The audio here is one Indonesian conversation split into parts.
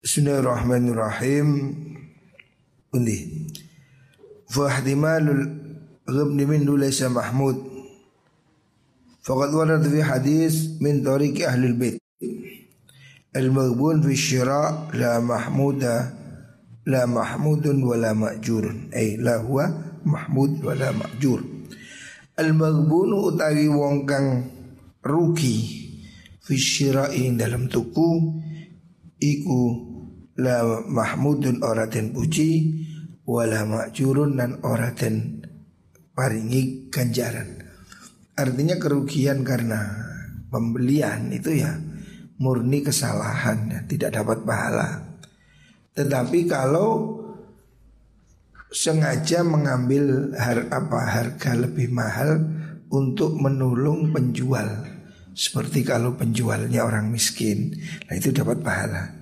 Bismillahirrahmanirrahim. Undi. Fahdimalul ghabni min laysa mahmud. Faqad warad fi hadis min tariqi ahli bait. Al-maghbun fi syira la mahmuda la mahmudun wa la ma'jurun. Ay la huwa mahmud wa la ma'jur. Al-maghbun utawi wong kang rugi fisyira'i dalam tuku iku la mahmudun ora den puji wala makjurun dan ora den paringi ganjaran. Artinya kerugian karena pembelian itu ya murni kesalahan ya, tidak dapat pahala. Tetapi kalau sengaja mengambil har apa harga lebih mahal untuk menolong penjual seperti kalau penjualnya orang miskin Nah itu dapat pahala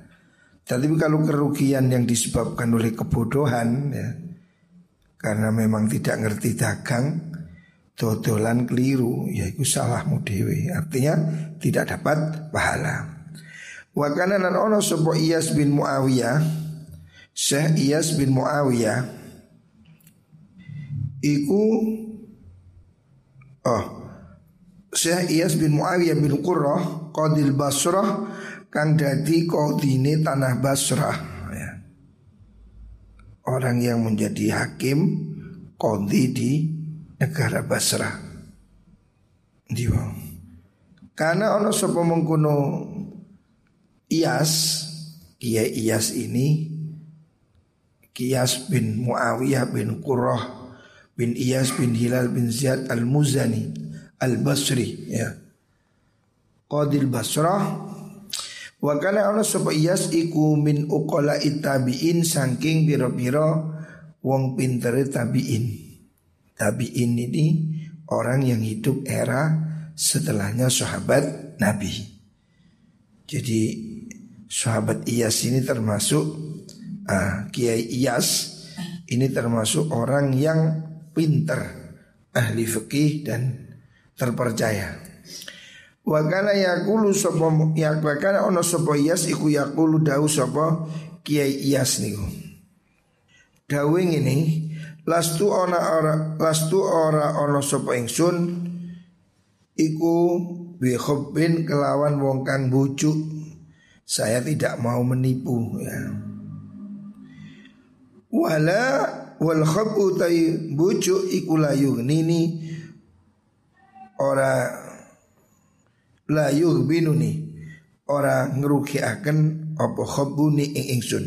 Tapi kalau kerugian yang disebabkan oleh kebodohan ya, Karena memang tidak ngerti dagang Dodolan keliru Ya itu salahmu dewi Artinya tidak dapat pahala. Wakana nan ono sopo Iyas bin Muawiyah Syekh Iyas bin Muawiyah Iku Oh Syekh Iyas bin Muawiyah bin Qurrah Qadil Basrah Kang dadi qadine tanah Basrah ya. Orang yang menjadi hakim Qadi di negara Basrah Diwa Karena ono sapa mengkono Iyas Kiai Iyas ini Kiyas bin Muawiyah bin Qurrah bin Iyas bin Hilal bin Ziyad al-Muzani Al-Basri ya. Qadil Basrah Wa kana ana sapa Iyas iku min uqala tabiin saking pira-pira wong pintere tabiin. Tabiin ini orang yang hidup era setelahnya sahabat Nabi. Jadi sahabat Iyas ini termasuk uh, Kiai Iyas ini termasuk orang yang pinter ahli fikih dan terpercaya. Wa kana yaqulu sapa ya wa kana ono sapa Iyas iku yaqulu dawu sapa Kiai Iyas niku. Dawe ini lastu ona ora lastu ora ono sapa ingsun iku bi kelawan wong kang bujuk. Saya tidak mau menipu ya. Wala wal khabu tay bujuk iku layu nini ora la yughbinuni ora akan apa khabuni ing ingsun.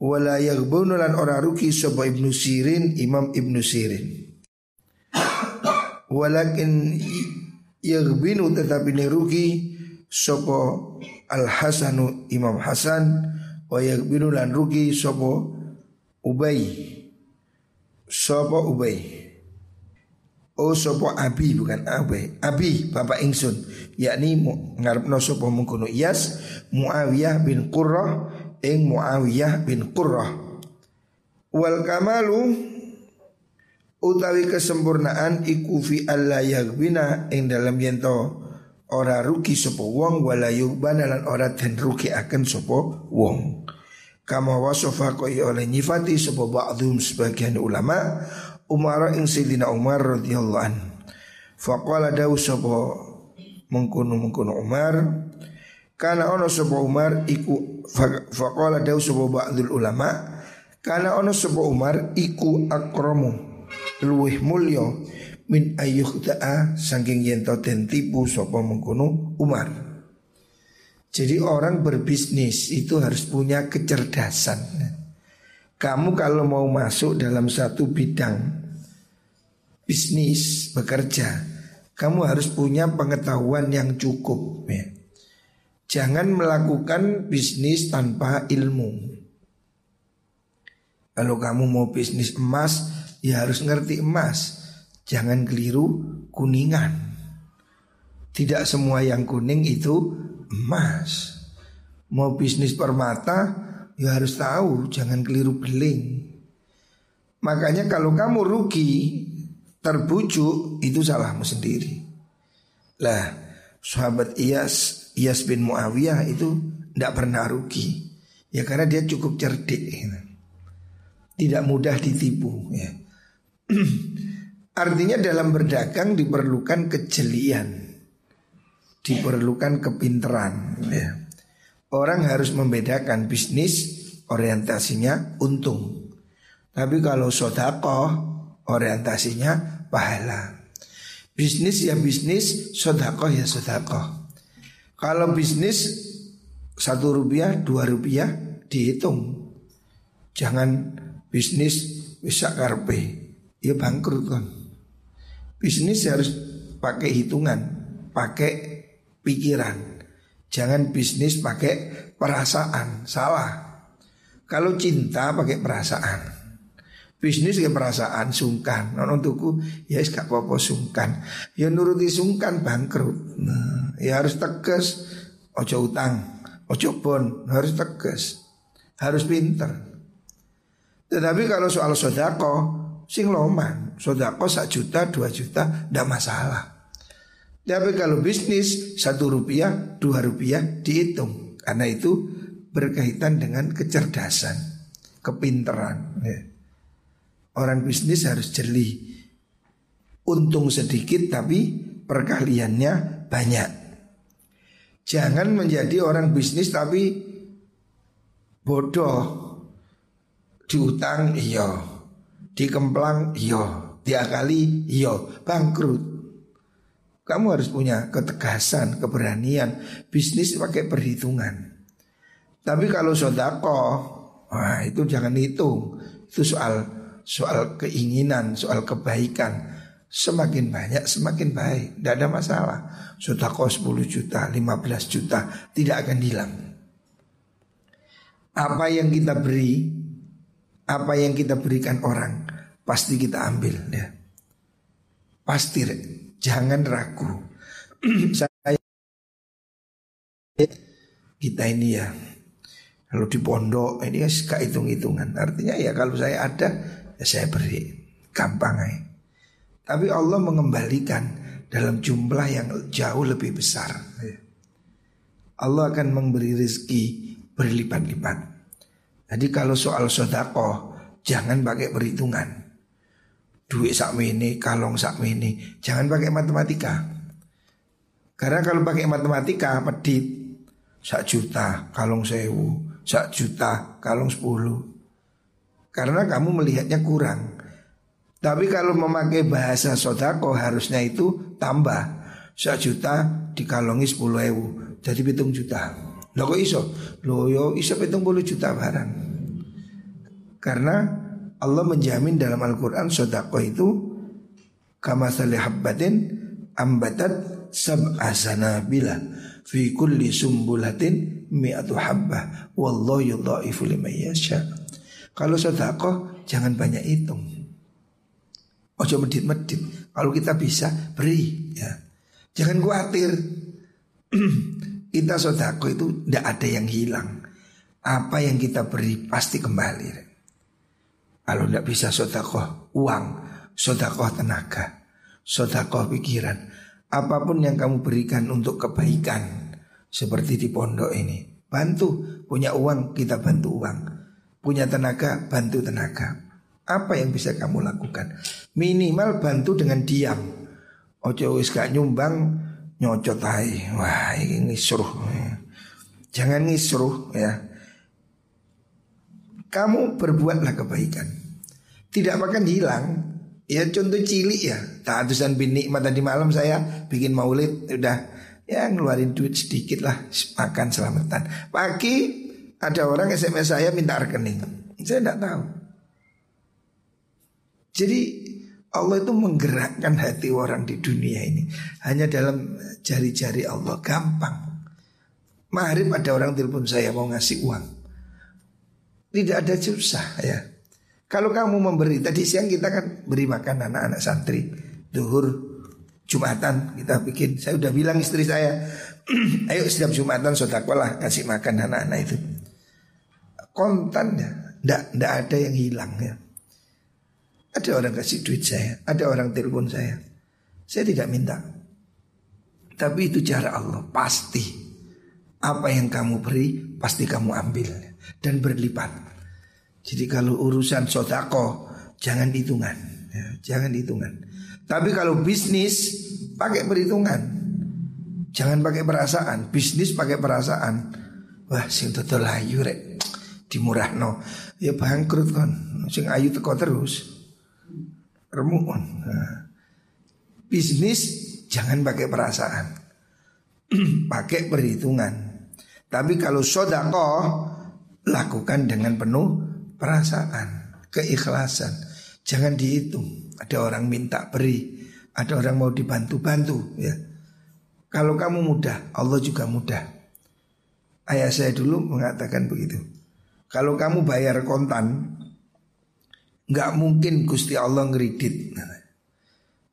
Wala yaghbunu lan ora rugi sapa Ibnu Sirin Imam Ibnu Sirin. Walakin yaghbinu tetapi ne rugi sapa Al Hasanu Imam Hasan. Wa yaghbinu lan rugi sapa Ubay. Sapa Ubay Oh sopo abi bukan abe Abi bapak ingsun. Yakni ngarepno sopo mengkono. Iyas Muawiyah bin Qurrah Ing Muawiyah bin Qurrah. Wal kamalu Utawi kesempurnaan Iku fi alla yagbina Ing dalam yento Ora rugi sopo wong Wala yugbana lan ora den rugi akan sopo wong. Kama wasofa koi oleh nyifati Sopo ba'dhum sebagian ulama' Umar ing Sayyidina Umar radhiyallahu an. Faqala dawu sapa mengkono mengkono Umar karena ono sapa Umar iku faqala dawu sapa ba'dul ulama karena ono sapa Umar iku akramu luwih mulya min ayyuhta'a saking yen den tipu sapa mengkono Umar. Jadi orang berbisnis itu harus punya kecerdasan. Kamu kalau mau masuk dalam satu bidang bisnis, bekerja, kamu harus punya pengetahuan yang cukup. Ya. Jangan melakukan bisnis tanpa ilmu. Kalau kamu mau bisnis emas, ya harus ngerti emas. Jangan keliru kuningan. Tidak semua yang kuning itu emas. Mau bisnis permata, ya harus tahu, jangan keliru beling. Makanya kalau kamu rugi, terbujuk itu salahmu sendiri. Lah, sahabat Iyas, Iyas bin Muawiyah itu tidak pernah rugi. Ya karena dia cukup cerdik. Gitu. Tidak mudah ditipu. Ya. Artinya dalam berdagang diperlukan kejelian, diperlukan kepinteran. Ya. Orang harus membedakan bisnis orientasinya untung. Tapi kalau sodako orientasinya pahala. Bisnis ya bisnis, sodako ya sodako. Kalau bisnis satu rupiah, dua rupiah dihitung. Jangan bisnis bisa karpe, ya bangkrut kan. Bisnis harus pakai hitungan, pakai pikiran. Jangan bisnis pakai perasaan, salah. Kalau cinta pakai perasaan. Bisnis pakai perasaan sungkan. Non tuku ya gak apa-apa sungkan. Ya nuruti sungkan bangkrut. Nah, ya harus tegas. Ojo utang, ojo bon, harus tegas. Harus pinter. Tetapi kalau soal sodako, sing loman, sodako sak juta, dua juta, tidak masalah. Tapi kalau bisnis satu rupiah, dua rupiah dihitung. Karena itu berkaitan dengan kecerdasan, kepinteran. Ya. Orang bisnis harus jeli. Untung sedikit tapi perkaliannya banyak. Jangan menjadi orang bisnis tapi bodoh. Diutang iya, dikemplang iya, diakali iya, bangkrut. Kamu harus punya ketegasan, keberanian. Bisnis pakai perhitungan. Tapi kalau sodako, wah itu jangan hitung. Itu soal soal keinginan, soal kebaikan. Semakin banyak semakin baik, tidak ada masalah. Sodako 10 juta, 15 juta, tidak akan hilang. Apa yang kita beri, apa yang kita berikan orang, pasti kita ambil ya. Pasti Jangan ragu. Saya kita ini ya kalau di pondok ini ya gak hitung-hitungan. Artinya ya kalau saya ada ya saya beri. Gampang ya. Tapi Allah mengembalikan dalam jumlah yang jauh lebih besar. Allah akan memberi rezeki berlipat-lipat. Jadi kalau soal sodako jangan pakai perhitungan duit sak ini, kalong sak ini. Jangan pakai matematika. Karena kalau pakai matematika pedit. Sak juta, kalong sewu, sak juta, kalong sepuluh. Karena kamu melihatnya kurang. Tapi kalau memakai bahasa sodako harusnya itu tambah. Sak juta dikalongi sepuluh ewu. Jadi pitung juta. Lo kok iso? Lo yo iso pitung puluh juta barang. Karena Allah menjamin dalam Al-Quran sodako itu kama habbatin ambatat sab'a sanabila fi kulli sumbulatin mi'atu habbah wallahu yudha'ifu liman yasha. Kalau sodako jangan banyak hitung. Ojo medit-medit. Kalau kita bisa beri ya. Jangan khawatir. kita sodako itu tidak ada yang hilang. Apa yang kita beri pasti kembali. Kalau tidak bisa sodakoh uang, sodakoh tenaga, sodakoh pikiran. Apa pun yang kamu berikan untuk kebaikan. Seperti di pondok ini. Bantu, punya uang kita bantu uang. Punya tenaga, bantu tenaga. Apa yang bisa kamu lakukan? Minimal bantu dengan diam. Ojo wis gak nyumbang nyocot aja. Wah ini ngisruh. Jangan ngisruh ya. Kamu berbuatlah kebaikan tidak akan hilang. Ya contoh cilik ya. Ta'atusan bin nikmat tadi malam saya bikin maulid udah ya ngeluarin duit sedikit lah makan selamatan. Pagi ada orang SMS saya minta rekening. Saya tidak tahu. Jadi Allah itu menggerakkan hati orang di dunia ini hanya dalam jari-jari Allah gampang. Maharib ada orang telepon saya mau ngasih uang. Tidak ada susah ya. Kalau kamu memberi tadi siang kita kan beri makan anak-anak santri duhur Jumatan kita bikin. Saya udah bilang istri saya, ayo setiap Jumatan sodakolah kasih makan anak-anak itu. Kontan ya, ndak ndak ada yang hilang ya. Ada orang kasih duit saya, ada orang telepon saya. Saya tidak minta. Tapi itu cara Allah pasti. Apa yang kamu beri pasti kamu ambil dan berlipat. Jadi kalau urusan sodako jangan hitungan, ya, jangan hitungan. Tapi kalau bisnis pakai perhitungan, jangan pakai perasaan. Bisnis pakai perasaan. Wah, sing total ayu rek dimurahno. Ya bangkrut kan. Sing ayu teko terus. Remuk. Nah. Bisnis jangan pakai perasaan. pakai perhitungan. Tapi kalau sodako lakukan dengan penuh perasaan, keikhlasan. Jangan dihitung. Ada orang minta beri, ada orang mau dibantu-bantu. Ya. Kalau kamu mudah, Allah juga mudah. Ayah saya dulu mengatakan begitu. Kalau kamu bayar kontan, nggak mungkin Gusti Allah ngeridit.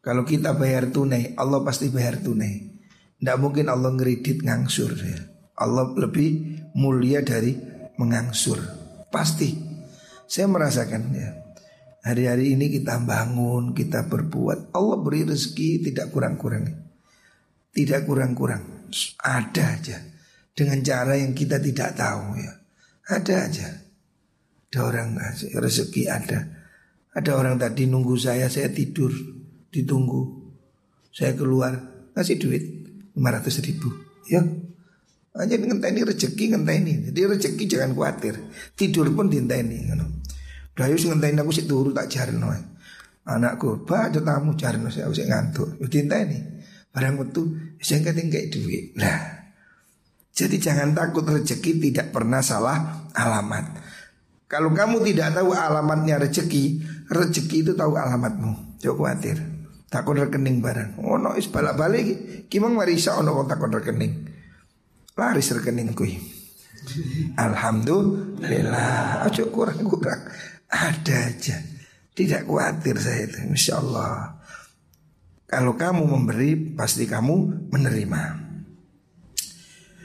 kalau kita bayar tunai, Allah pasti bayar tunai. Nggak mungkin Allah ngeridit ngangsur. Ya. Allah lebih mulia dari mengangsur. Pasti. Saya merasakan ya. Hari-hari ini kita bangun, kita berbuat. Allah beri rezeki tidak kurang-kurang. Tidak kurang-kurang. Ada aja. Dengan cara yang kita tidak tahu ya. Ada aja. Ada orang rezeki ada. Ada orang tadi nunggu saya, saya tidur, ditunggu. Saya keluar, ngasih duit 500 ribu. Ya, aja ngenteni rezeki ngenteni. Jadi rezeki jangan khawatir. Tidur pun dinteni ngono. Dayu sing ngenteni aku sik turu tak jarno. Anakku, "Pak, ada tamu jarno saya sik ngantuk." Wis dinteni. Barang metu sing keting kayak duit. Lah. Jadi jangan takut rezeki tidak pernah salah alamat. Kalau kamu tidak tahu alamatnya rezeki, rezeki itu tahu alamatmu. Jangan khawatir. Takut rekening barang. Oh no, is balak balik. Kimang marisa ono takut rekening laris rekening kui. Alhamdulillah, aja kurang-kurang. Ada aja. Tidak khawatir saya itu, Insya Allah. Kalau kamu memberi, pasti kamu menerima.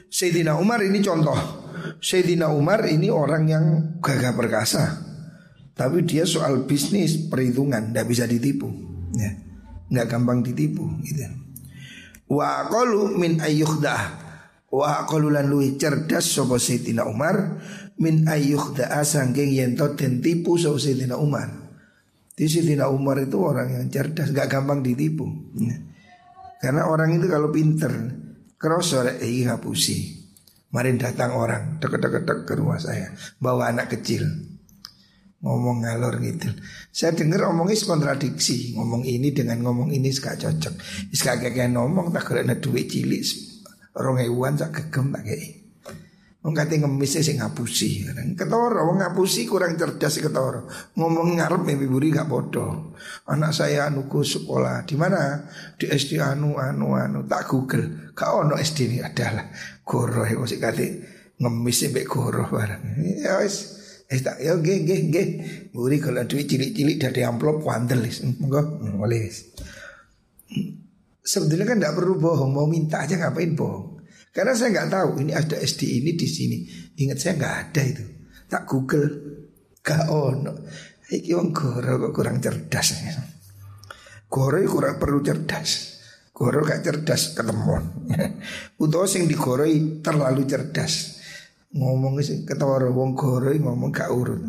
Sayyidina Umar ini contoh. Sayyidina Umar ini orang yang gagah perkasa. Tapi dia soal bisnis perhitungan tidak bisa ditipu. Ya, nggak gampang ditipu gitu. Wa qalu min ayyukhdah Wa qalulan luwi cerdas sapa Sayyidina Umar min ayyuh da'a sangking yen to den tipu sapa Sayyidina Umar. Di Sayyidina Umar itu orang yang cerdas, gak gampang ditipu. Karena orang itu kalau pinter, kerosor eh ngapusi. Marin datang orang deket-deket ke rumah saya, bawa anak kecil. Ngomong ngalor gitu. Saya dengar omongnya kontradiksi, ngomong ini dengan ngomong ini gak cocok. Is kayak ngomong tak kena duit cilik Rong ewan sak gegem tak kei. Wong kate ngemis sing ngapusi. Ketoro wong ngapusi kurang cerdas ketoro. Ngomong ngarep mimpi buri gak bodoh. Anak saya anuku sekolah di mana? Di SD anu anu anu tak Google. Kau ono SD ini adalah goro ya sik kate ngemis mbek goro barang. Ya wis Eh tak ya nggih nggih nggih. Buri kalau duit cilik-cilik dari amplop wandel wis. Monggo boleh wis. Sebetulnya kan tidak perlu bohong, mau minta aja ngapain bohong. Karena saya nggak tahu ini ada SD ini di sini. Ingat saya nggak ada itu. Tak Google, gak ono. Iki wong goro kok kurang cerdas. Goro kurang perlu cerdas. Goro gak cerdas ketemuan. Utawa sing digoroi terlalu cerdas. Ngomong sing ketara wong goro ngomong gak urut.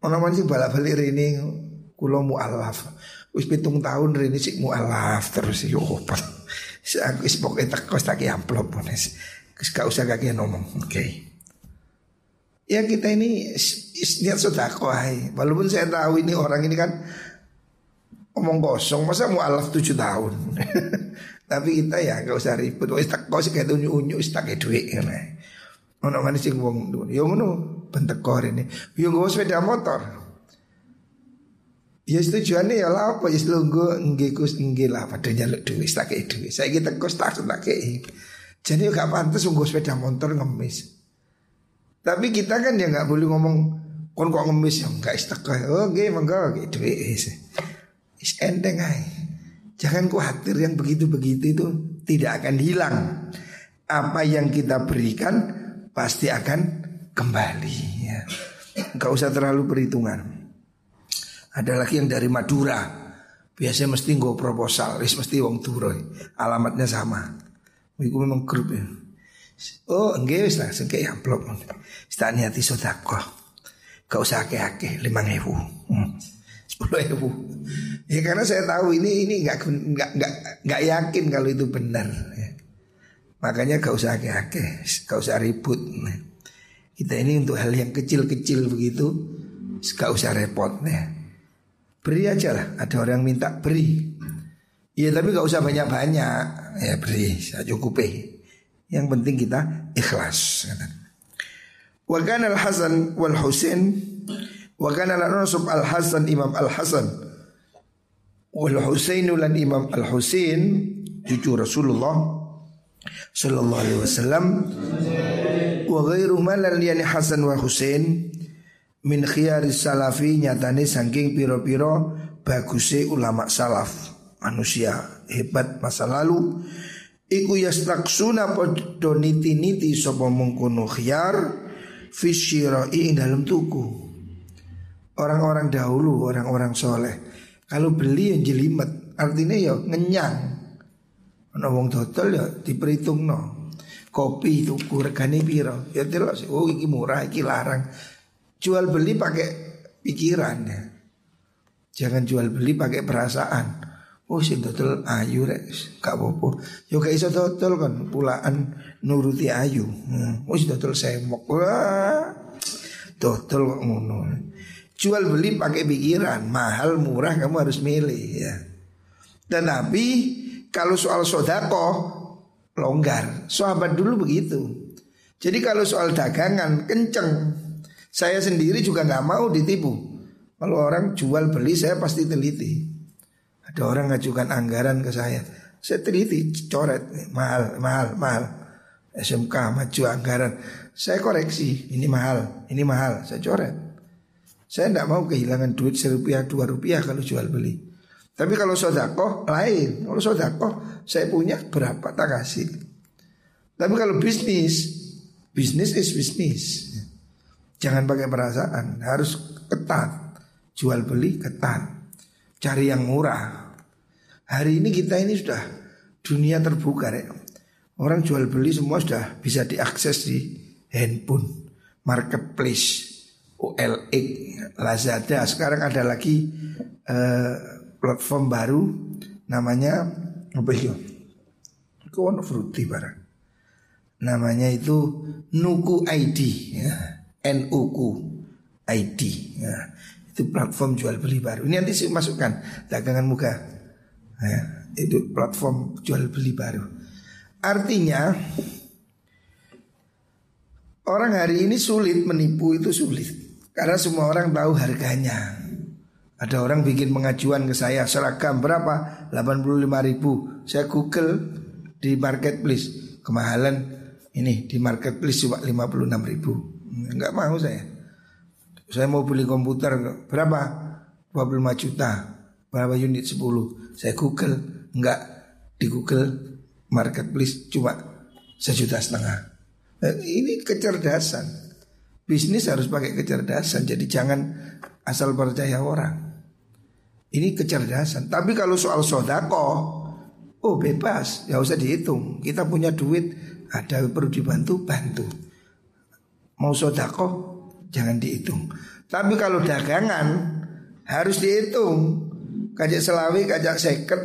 Ono man sing balak-balik rene kula mualaf. Wis pitung tahun rene sik mualaf terus yo apa. Aku wis pokoke teko tak amplop wis. Wis gak usah kakek ngomong. Oke. Okay. Ya kita ini niat sedekah ae. Walaupun saya tahu ini orang ini kan omong kosong masa mualaf tujuh tahun. Tapi kita ya gak usah ribut. Wis teko sik kayak unyu-unyu wis tak duit. Ono mana sing wong yo ngono bentekor ini. Yo nggo sepeda motor. Ya tujuannya ya lah apa ya selunggu nggih kus nggih lah pada jaluk duit tak kayak duit. Kita kos tak tak kayak. Jadi gak pantas nggo sepeda motor ngemis. Tapi kita kan ya nggak boleh ngomong kon kok ngemis ya nggak istiqah. Oh nggih mangga kayak duit. Is enteng ay. Jangan khawatir yang begitu-begitu itu tidak akan hilang. Apa yang kita berikan pasti akan kembali ya. Gak usah terlalu perhitungan. Ada lagi yang dari Madura. Biasanya mesti nggak proposal, wis mesti wong turun. Alamatnya sama. Itu memang grup ya. Oh enggak wis lah sengke amplop. Tak niati sedekah. Gak usah akeh-akeh lima ribu, hmm. sepuluh ribu. Ya karena saya tahu ini ini nggak nggak nggak nggak yakin kalau itu benar. Ya. Makanya gak usah akeh-akeh, gak usah ribut. Kita ini untuk hal yang kecil-kecil begitu, gak usah repot. Ya. Beri aja lah, ada orang minta beri. Iya tapi gak usah banyak-banyak, ya beri, saya cukupi. Yang penting kita ikhlas. Wa kana al-Hasan wal Husain wa kana al-Rasul al-Hasan Imam al-Hasan wal Husain lan Imam al-Husain cucu Rasulullah sallallahu alaihi wasallam wa ghairu malal yani Hasan wa Husain min khiyari salafi nyatane saking piro-piro baguse ulama salaf. Manusia hebat masa lalu. Iku yastaksuna podo niti-niti sapa mengkono khiyar Fishirai dalam tuku. Orang-orang dahulu Orang-orang soleh. Kalau beli yang jelimet. Artinya ya ngenyang. Nah wong total ya diperhitung no Kopi tuku regane piro? Ya jelas. Oh iki murah iki larang Jual beli pakai pikiran ya Jangan jual beli pakai perasaan Oh sing total ayu rek gak apa-apa. Yo gak iso total kan pulaan nuruti ayu. Hmm. Oh sing total semok. Wah. Total kok ngono. Jual beli pakai pikiran, mahal murah kamu harus milih ya. Dan Nabi kalau soal sodako longgar. Sahabat dulu begitu. Jadi kalau soal dagangan kenceng. Saya sendiri juga nggak mau ditipu. Kalau orang jual beli saya pasti teliti. Ada orang ngajukan anggaran ke saya. Saya teliti, coret, mahal, mahal, mahal. SMK maju anggaran. Saya koreksi, ini mahal, ini mahal, saya coret. Saya tidak mau kehilangan duit serupiah, dua rupiah kalau jual beli. Tapi kalau sodako lain. Kalau sodako saya punya berapa tak kasih. Tapi kalau bisnis, bisnis is bisnis. Jangan pakai perasaan, harus ketat. Jual beli ketat cari yang murah. Hari ini kita ini sudah dunia terbuka ya. Orang jual beli semua sudah bisa diakses di handphone, marketplace, OLX, Lazada. Sekarang ada lagi uh, platform baru namanya apa itu? Kono fruity barang. Namanya itu Nuku ID ya. NUku ID ya. Itu platform jual beli baru. Ini nanti saya masukkan dagangan muka. Ya, itu platform jual beli baru. Artinya orang hari ini sulit menipu itu sulit karena semua orang tahu harganya. Ada orang bikin pengajuan ke saya seragam berapa? 85 ribu. Saya google di marketplace kemahalan ini di marketplace cuma 56 ribu. Enggak mau saya. Saya mau beli komputer berapa? 25 juta. Berapa unit 10? Saya Google, enggak di Google Marketplace cuma sejuta setengah. Nah, ini kecerdasan. Bisnis harus pakai kecerdasan. Jadi jangan asal percaya orang. Ini kecerdasan. Tapi kalau soal sodako, oh bebas, ya usah dihitung. Kita punya duit, ada perlu dibantu, bantu. Mau sodako, jangan dihitung. Tapi kalau dagangan harus dihitung. Kajak selawi, kajak seket,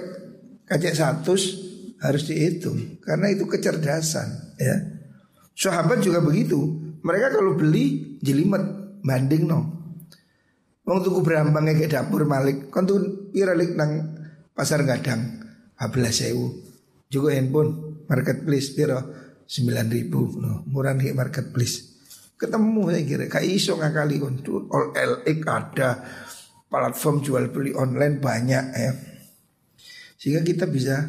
kajak satu harus dihitung karena itu kecerdasan ya. Sahabat juga begitu. Mereka kalau beli jelimet banding no. Wong tuku berambang kayak dapur Malik, kon tuh piralik nang pasar gadang, hablas sewu. Juga handphone marketplace piro sembilan ribu, no. murah nih marketplace. Ketemu saya kira. Kayak iso ngakali kon. All LX ada Platform jual beli online banyak ya. Sehingga kita bisa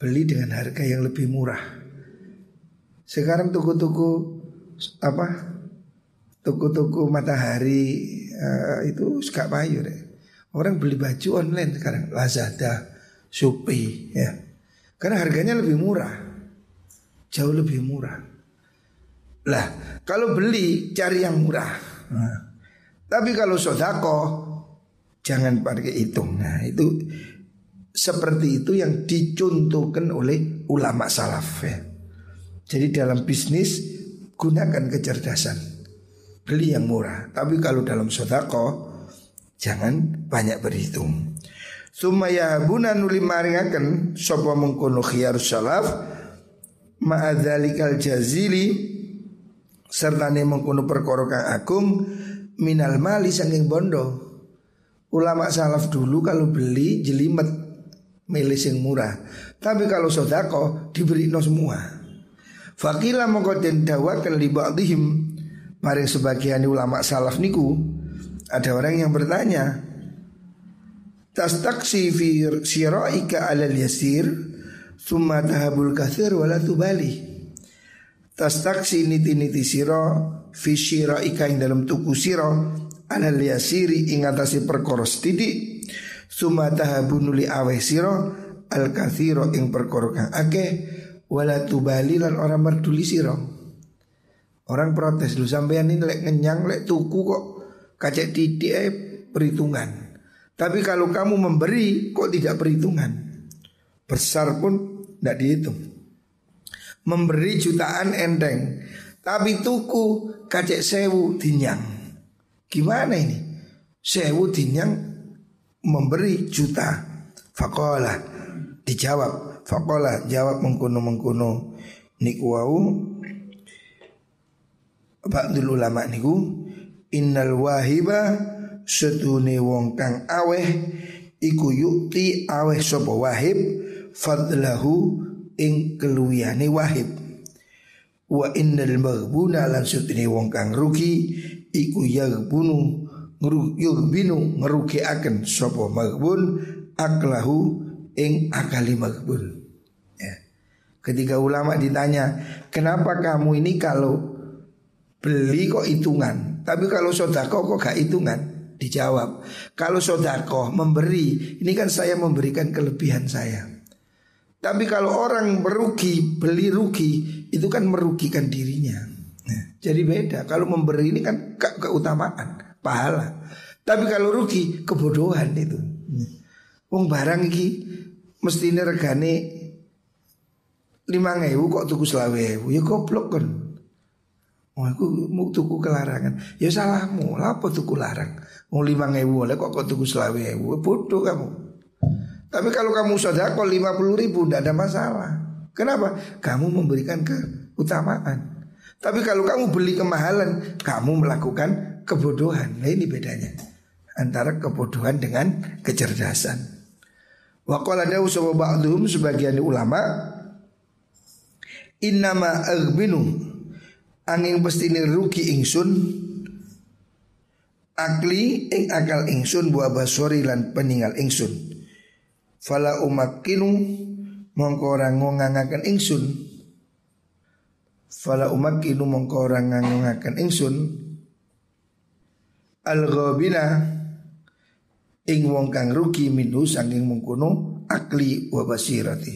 Beli dengan harga yang lebih murah. Sekarang tuku-tuku Apa Tuku-tuku matahari uh, Itu gak payu deh. Orang beli baju online sekarang. Lazada Shopee ya. Karena harganya lebih murah. Jauh lebih murah lah, kalau beli cari yang murah. Nah, tapi kalau sodako jangan pakai hitung. Nah, itu seperti itu yang dicontohkan oleh ulama salaf ya. Jadi dalam bisnis gunakan kecerdasan. Beli yang murah. Tapi kalau dalam sodako jangan banyak berhitung. Sumaya buna nuli maringaken sapa mengkono khiyar salaf ma'adzalikal jazili serta mengkono perkara kang agung minal mali saking bondo. Ulama salaf dulu kalau beli jelimet milih yang murah. Tapi kalau sodako diberi no semua. Fakila mongko den dawakan li ba'dihim maring sebagian ulama salaf niku ada orang yang bertanya taksi fi syira'ika alal yasir summa tahabul kathir wala tubali taksi niti-niti siro fi syira'ika ing dalam tuku siro alal yasiri ing atase perkara sithik summa tahabunuli aweh sira al kathiro ing perkara kang akeh wala tubali lan orang peduli sira. Orang protes lu sampean ini lek ngenyang lek tuku kok kacek titik eh perhitungan. Tapi kalau kamu memberi kok tidak perhitungan? Besar pun tidak dihitung memberi jutaan enteng tapi tuku kacek sewu dinyang Gimana ini? Sewu dinyang memberi juta. Fakola dijawab. Fakola jawab mengkuno mengkuno niku wau. Ba'dul ulama niku innal wahiba setune wong kang aweh iku yukti aweh sapa wahib fadlahu ing keluyane wahib wa innal maghbuna lan setune wong kang rugi iku yagbunu yugbinu akan sapa magbun aklahu ing akali magbun ya. Ketika ulama ditanya Kenapa kamu ini kalau Beli kok hitungan? Tapi kalau sodako kok gak hitungan? Dijawab Kalau sodako memberi Ini kan saya memberikan kelebihan saya Tapi kalau orang merugi Beli rugi Itu kan merugikan dirinya jadi beda. Kalau memberi ini kan ke keutamaan, pahala. Tapi kalau rugi kebodohan itu. Wong barang iki mesti ini regane lima ngewu kok tuku selawe ya goblok kan. Oh aku mau tuku kelarangan Ya salahmu Apa tuku larang Mau lima ngewu oleh kok kok tuku selawe Bodoh kamu Tapi kalau kamu sodako lima puluh ribu Tidak ada masalah Kenapa? Kamu memberikan keutamaan tapi kalau kamu beli kemahalan, kamu melakukan kebodohan. Nah ini bedanya antara kebodohan dengan kecerdasan. Waqala dawu sebagian ulama innama aghbinu angin pestine rugi ingsun akli ing akal ingsun buah basori lan peninggal ingsun. Fala umakkinu mongko ora ngongangaken ingsun. Fala umat kinu mongko orang ngangungakan ingsun. Al ghabina Ing wong kang rugi minhu saking mengkono akli wa basirati.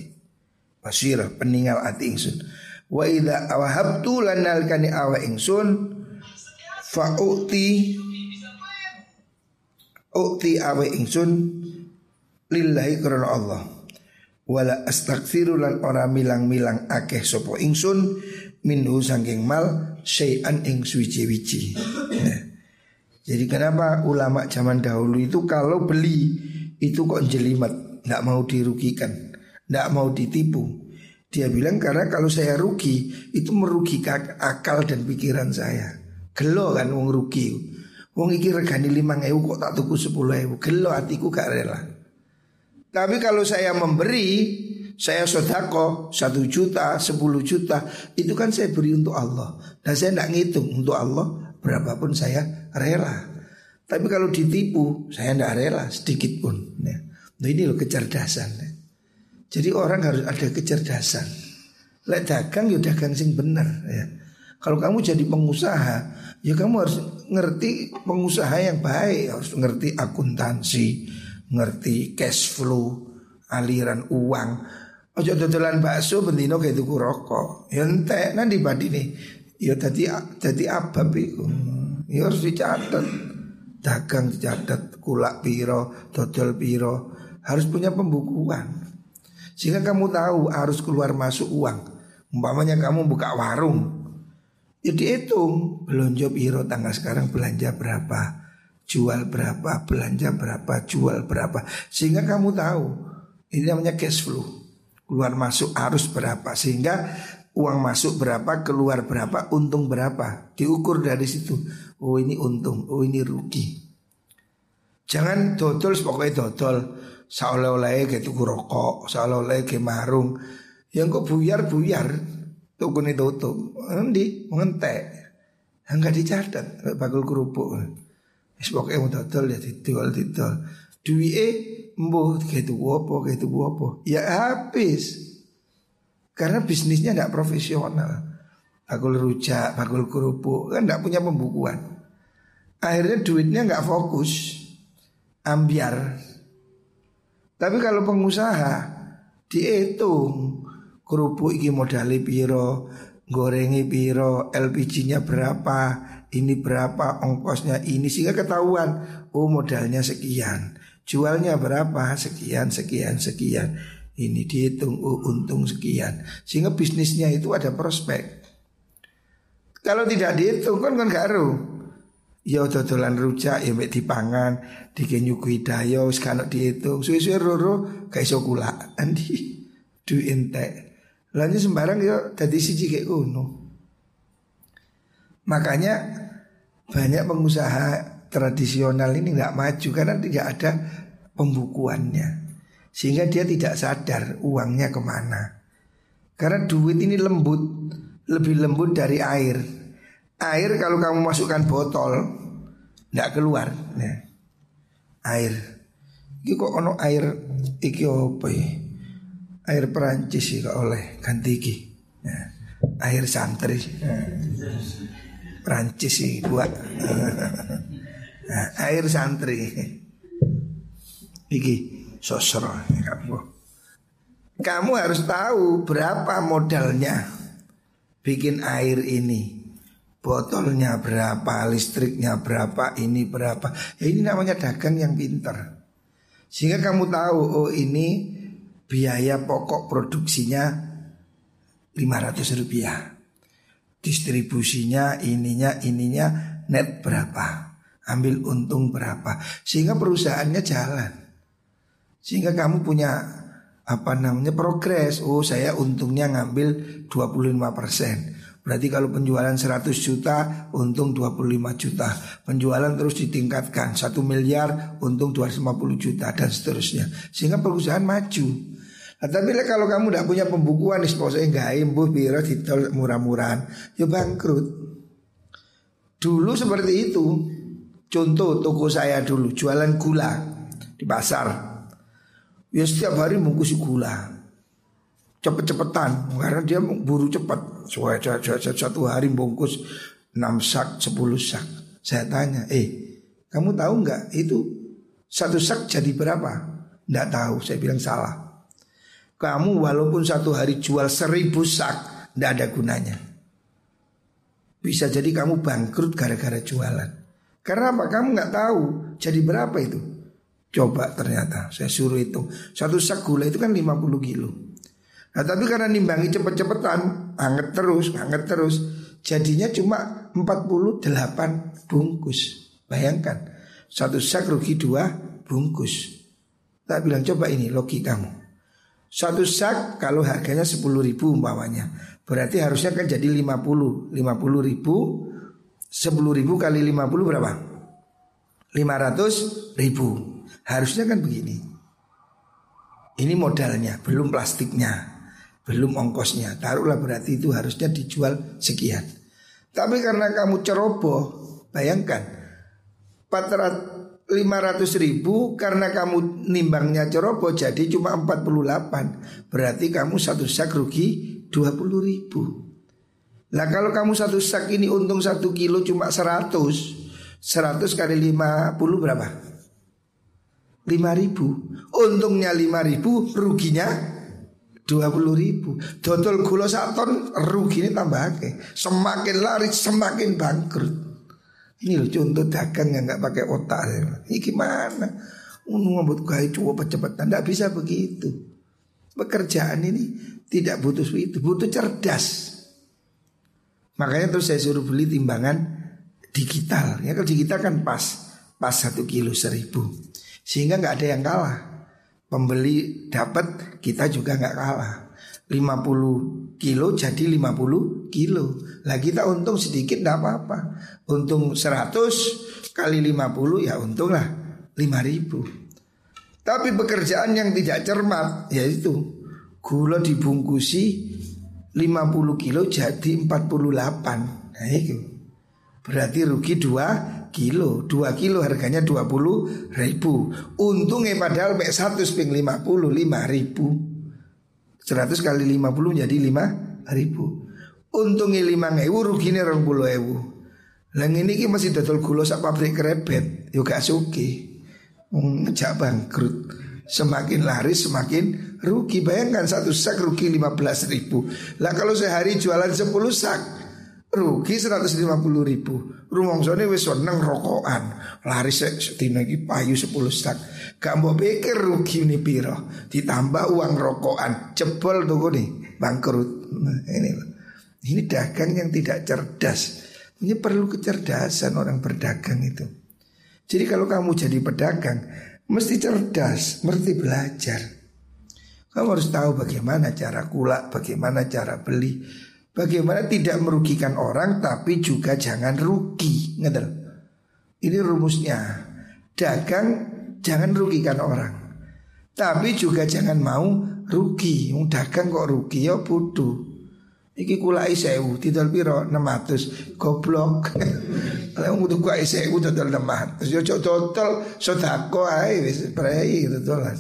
Basirah peninggal ati ingsun. Wa idha awahabtu lanal kani awa ingsun Fa'u'ti U'ti awa ingsun Lillahi karena Allah Wala astaghfiru lan ora milang-milang akeh sopo ingsun minhu sangking mal syai'an ing suwici-wici. Nah. Jadi kenapa ulama zaman dahulu itu kalau beli itu kok jelimet, nggak mau dirugikan, nggak mau ditipu. Dia bilang karena kalau saya rugi itu merugikan akal dan pikiran saya. Gelo kan wong rugi. Wong iki regani lima ewu kok tak tuku sepuluh ewu. Gelo hatiku gak rela. Tapi kalau saya memberi saya sodako satu juta, sepuluh juta, itu kan saya beri untuk Allah. Dan saya tidak ngitung untuk Allah berapapun saya rela. Tapi kalau ditipu, saya tidak rela sedikit pun. Ya. Nah ini loh kecerdasan. Ya. Jadi orang harus ada kecerdasan. Lek dagang ya dagang sing benar ya. Kalau kamu jadi pengusaha, ya kamu harus ngerti pengusaha yang baik, harus ngerti akuntansi, ngerti cash flow, aliran uang, Ojo dodolan bakso bendino kayak tuku rokok. Entek nanti nih. Ya tadi tadi apa iku. Ya harus dicatat. Dagang dicatat, kulak piro, dodol piro. Harus punya pembukuan. Sehingga kamu tahu harus keluar masuk uang. Umpamanya kamu buka warung Ya dihitung Belanja piro tanggal sekarang belanja berapa Jual berapa Belanja berapa Jual berapa. Sehingga kamu tahu Ini namanya cash flow. Keluar masuk arus berapa. Sehingga uang masuk berapa Keluar berapa Untung berapa. Diukur dari situ. Oh ini untung. Oh ini rugi. Jangan dodol pokoknya dodol. Seolah-olah kayak tuku rokok Seolah-olah kayak marung. Yang kok buyar-buyar Tuku nih tutup, nanti mengentek, enggak dicatat, bakul kerupuk. Es pokoknya mau total ya titol titol. Dwi e mbuh kayak itu apa kayak itu apa. Ya habis. Karena bisnisnya tidak profesional. Bakul rujak, bakul kerupuk kan tidak punya pembukuan. Akhirnya duitnya nggak fokus, ambiar. Tapi kalau pengusaha dihitung kerupuk iki modali piro, gorengi piro, LPG-nya berapa, ini berapa, ongkosnya ini sehingga ketahuan, oh modalnya sekian, jualnya berapa, sekian, sekian, sekian. Ini dihitung oh, untung sekian Sehingga bisnisnya itu ada prospek Kalau tidak dihitung kan kan gak Ya dodolan rujak ya mek dipangan, dikenyuki dayo kan dihitung. Suwe-suwe roro gak iso kula. Andi du entek. Lalu sembarang ya tadi siji kayak kuno. Makanya banyak pengusaha tradisional ini nggak maju karena tidak ada pembukuannya. Sehingga dia tidak sadar uangnya ke mana. Karena duit ini lembut, lebih lembut dari air. Air kalau kamu masukkan botol, nggak keluar. Nah, air. Ini kok ono air iki apa ya? air Perancis sih oleh ganti ki. Ya. Air santri. Ya. Perancis sih buat nah, air santri. Iki sosro kamu. Kamu harus tahu berapa modalnya bikin air ini. Botolnya berapa, listriknya berapa, ini berapa. Ya ini namanya dagang yang pintar. Sehingga kamu tahu oh ini biaya pokok produksinya 500 rupiah Distribusinya ininya ininya net berapa? Ambil untung berapa? Sehingga perusahaannya jalan. Sehingga kamu punya apa namanya progres. Oh saya untungnya ngambil 25 persen. Berarti kalau penjualan 100 juta untung 25 juta. Penjualan terus ditingkatkan 1 miliar untung 250 juta dan seterusnya. Sehingga perusahaan maju Nah, tapi kalau kamu tidak punya pembukuan nih pokoknya nggak imbuh biro titol murah-murahan, ya bangkrut. Dulu seperti itu. Contoh toko saya dulu jualan gula di pasar. Ya setiap hari bungkus gula. Cepet-cepetan karena dia buru cepat. Satu hari bungkus 6 sak, 10 sak. Saya tanya, eh kamu tahu nggak itu satu sak jadi berapa? Nggak tahu, saya bilang salah. Kamu walaupun satu hari jual seribu sak Tidak ada gunanya. Bisa jadi kamu bangkrut gara-gara jualan. Karena apa? Kamu nggak tahu Jadi berapa itu? Coba ternyata saya suruh itu Satu sak gula itu kan 50 kilo. Nah tapi karena nimbangi cepet-cepetan Anget terus, anget terus Jadinya cuma 48 bungkus. Bayangkan Satu sak rugi dua bungkus. Tak bilang coba ini logi kamu satu sak kalau harganya 10 ribu umpamanya Berarti harusnya kan jadi 50 50 ribu. 10 ribu kali 50 berapa? 500 ribu. Harusnya kan begini. Ini modalnya Belum plastiknya Belum ongkosnya. Taruhlah berarti itu harusnya dijual sekian. Tapi karena kamu ceroboh Bayangkan 400 500 ribu karena kamu nimbangnya ceroboh jadi cuma 48 Berarti kamu satu sak rugi 20 ribu. Nah kalau kamu satu sak ini untung satu kilo cuma 100 100 kali 50 berapa? 5 ribu. Untungnya 5 ribu ruginya 20 ribu. Dodol gula saton ruginya tambah ke Semakin lari semakin bangkrut ini loh contoh dagang yang nggak pakai otak. Ini gimana? Unu ngambut gaya coba cepet Tidak bisa begitu. Pekerjaan ini tidak butuh itu, butuh cerdas. Makanya terus saya suruh beli timbangan digital. Ya kalau digital kan pas, pas satu kilo seribu. Sehingga nggak ada yang kalah. Pembeli dapat, kita juga nggak kalah. 50 kilo jadi 50 kilo. Lah kita untung sedikit nggak apa-apa. Untung 100 kali 50 ya untunglah 5000. Tapi pekerjaan yang tidak cermat yaitu gula dibungkusi 50 kilo jadi 48. Nah itu. Berarti rugi 2 kilo 2 kilo harganya 20 ribu Untungnya padahal mek 100 ping 50 5 ribu 100 kali 50 jadi 5 ribu. Untungnya 5 ewu ruginya 20 ewu. Lah ini masih dodol gula sak pabrik krebet Yo gak suki. Ngejak bangkrut. Semakin laris semakin rugi. Bayangkan satu sak rugi 15 ribu. Lah kalau sehari jualan 10 sak Rugi 150 ribu. Rumong sone wis seneng rokokan. Laris setina lagi payu 10 sak Gak mau pikir rugi ini piro Ditambah uang rokokan. Jebol tuh nih bangkrut. Nah, Ini. Ini dagang yang tidak cerdas. Ini perlu kecerdasan orang berdagang itu. Jadi kalau kamu jadi pedagang Mesti cerdas, mesti belajar. Kamu harus tahu bagaimana cara kulak Bagaimana cara beli Bagaimana tidak merugikan orang Tapi juga jangan rugi. Ngerti? Ini rumusnya. Dagang jangan rugikan orang. Tapi juga jangan mau rugi. Yang dagang kok rugi ya bodoh. Iki kulai sewu Tidal piro? 600 Goblok. Kalau untuk kulai sewu Tidal 600 Ya cok total Sodako aja Wis prei gitu lah.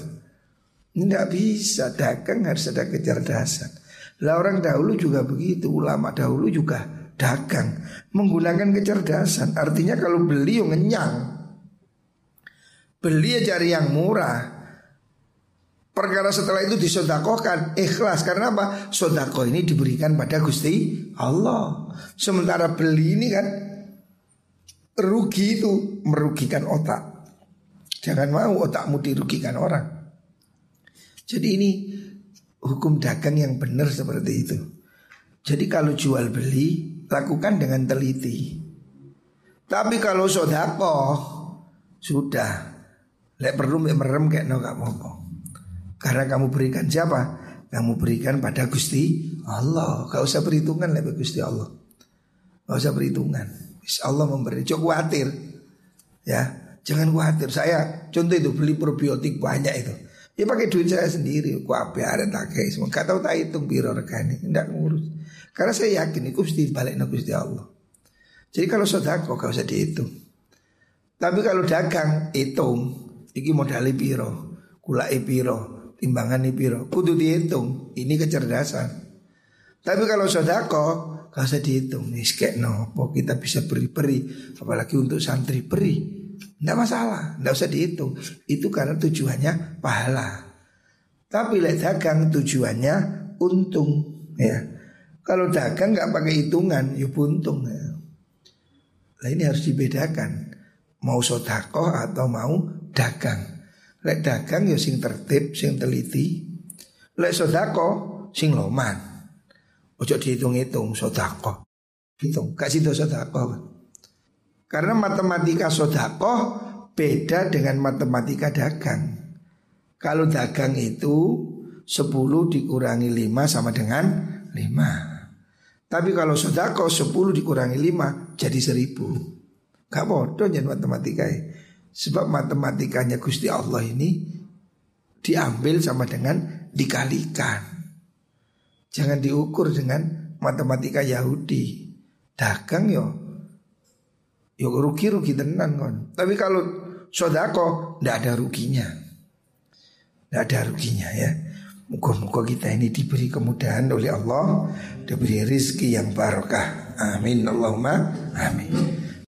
Ini bisa. Dagang harus ada kecerdasan Lah orang dahulu juga begitu Ulama dahulu juga dagang Menggunakan kecerdasan. Artinya kalau beli yang ngenyang. Beli ya cari yang murah. Perkara setelah itu disodakohkan Ikhlas. Karena apa? Sodako ini diberikan pada Gusti Allah. Sementara beli ini kan Rugi itu merugikan otak. Jangan mau otakmu dirugikan orang. Jadi ini hukum dagang yang benar seperti itu Jadi kalau jual beli Lakukan dengan teliti Tapi kalau sodako Sudah Lek perlu merem kayak no gak mau karena kamu berikan siapa? Kamu berikan pada Gusti Allah. Gak usah perhitungan lebih Gusti Allah. Gak usah perhitungan. Allah memberi. Cok khawatir. Ya, jangan khawatir. Saya contoh itu beli probiotik banyak itu. Ya pakai duit saya sendiri. Ku apa ada tak kayak semua. Tahu tak hitung biro regani. Tidak ngurus. Karena saya yakin itu mesti balik Gusti Allah. Jadi kalau sodako gak usah dihitung. Tapi kalau dagang hitung. Iki modali biro, kulai biro, timbangan piro kudu dihitung ini kecerdasan tapi kalau sodako gak usah dihitung nih kayak nopo kita bisa beri-beri apalagi untuk santri beri Tidak masalah, tidak usah dihitung Itu karena tujuannya pahala Tapi lek dagang tujuannya untung ya. Kalau dagang nggak pakai hitungan, ya buntung ya. Nah ini harus dibedakan Mau sodako atau mau dagang Lek dagang ya sing tertib, sing teliti. Lek sodako sing loman. Ojo dihitung-hitung sodako. Hitung, kasih situ sodako. Karena matematika sodako beda dengan matematika dagang. Kalau dagang itu 10 dikurangi 5 sama dengan 5. Tapi kalau sodako 10 dikurangi 5 jadi 1000. Gak bodoh jangan matematika ya. Sebab matematikanya Gusti Allah ini diambil sama dengan dikalikan. Jangan diukur dengan matematika Yahudi. Dagang yo. Yo rugi-rugi tenan kon. Tapi kalau sodako ndak ada ruginya. Ndak ada ruginya ya. Muka-muka kita ini diberi kemudahan oleh Allah Diberi rizki yang barokah Amin Allahumma Amin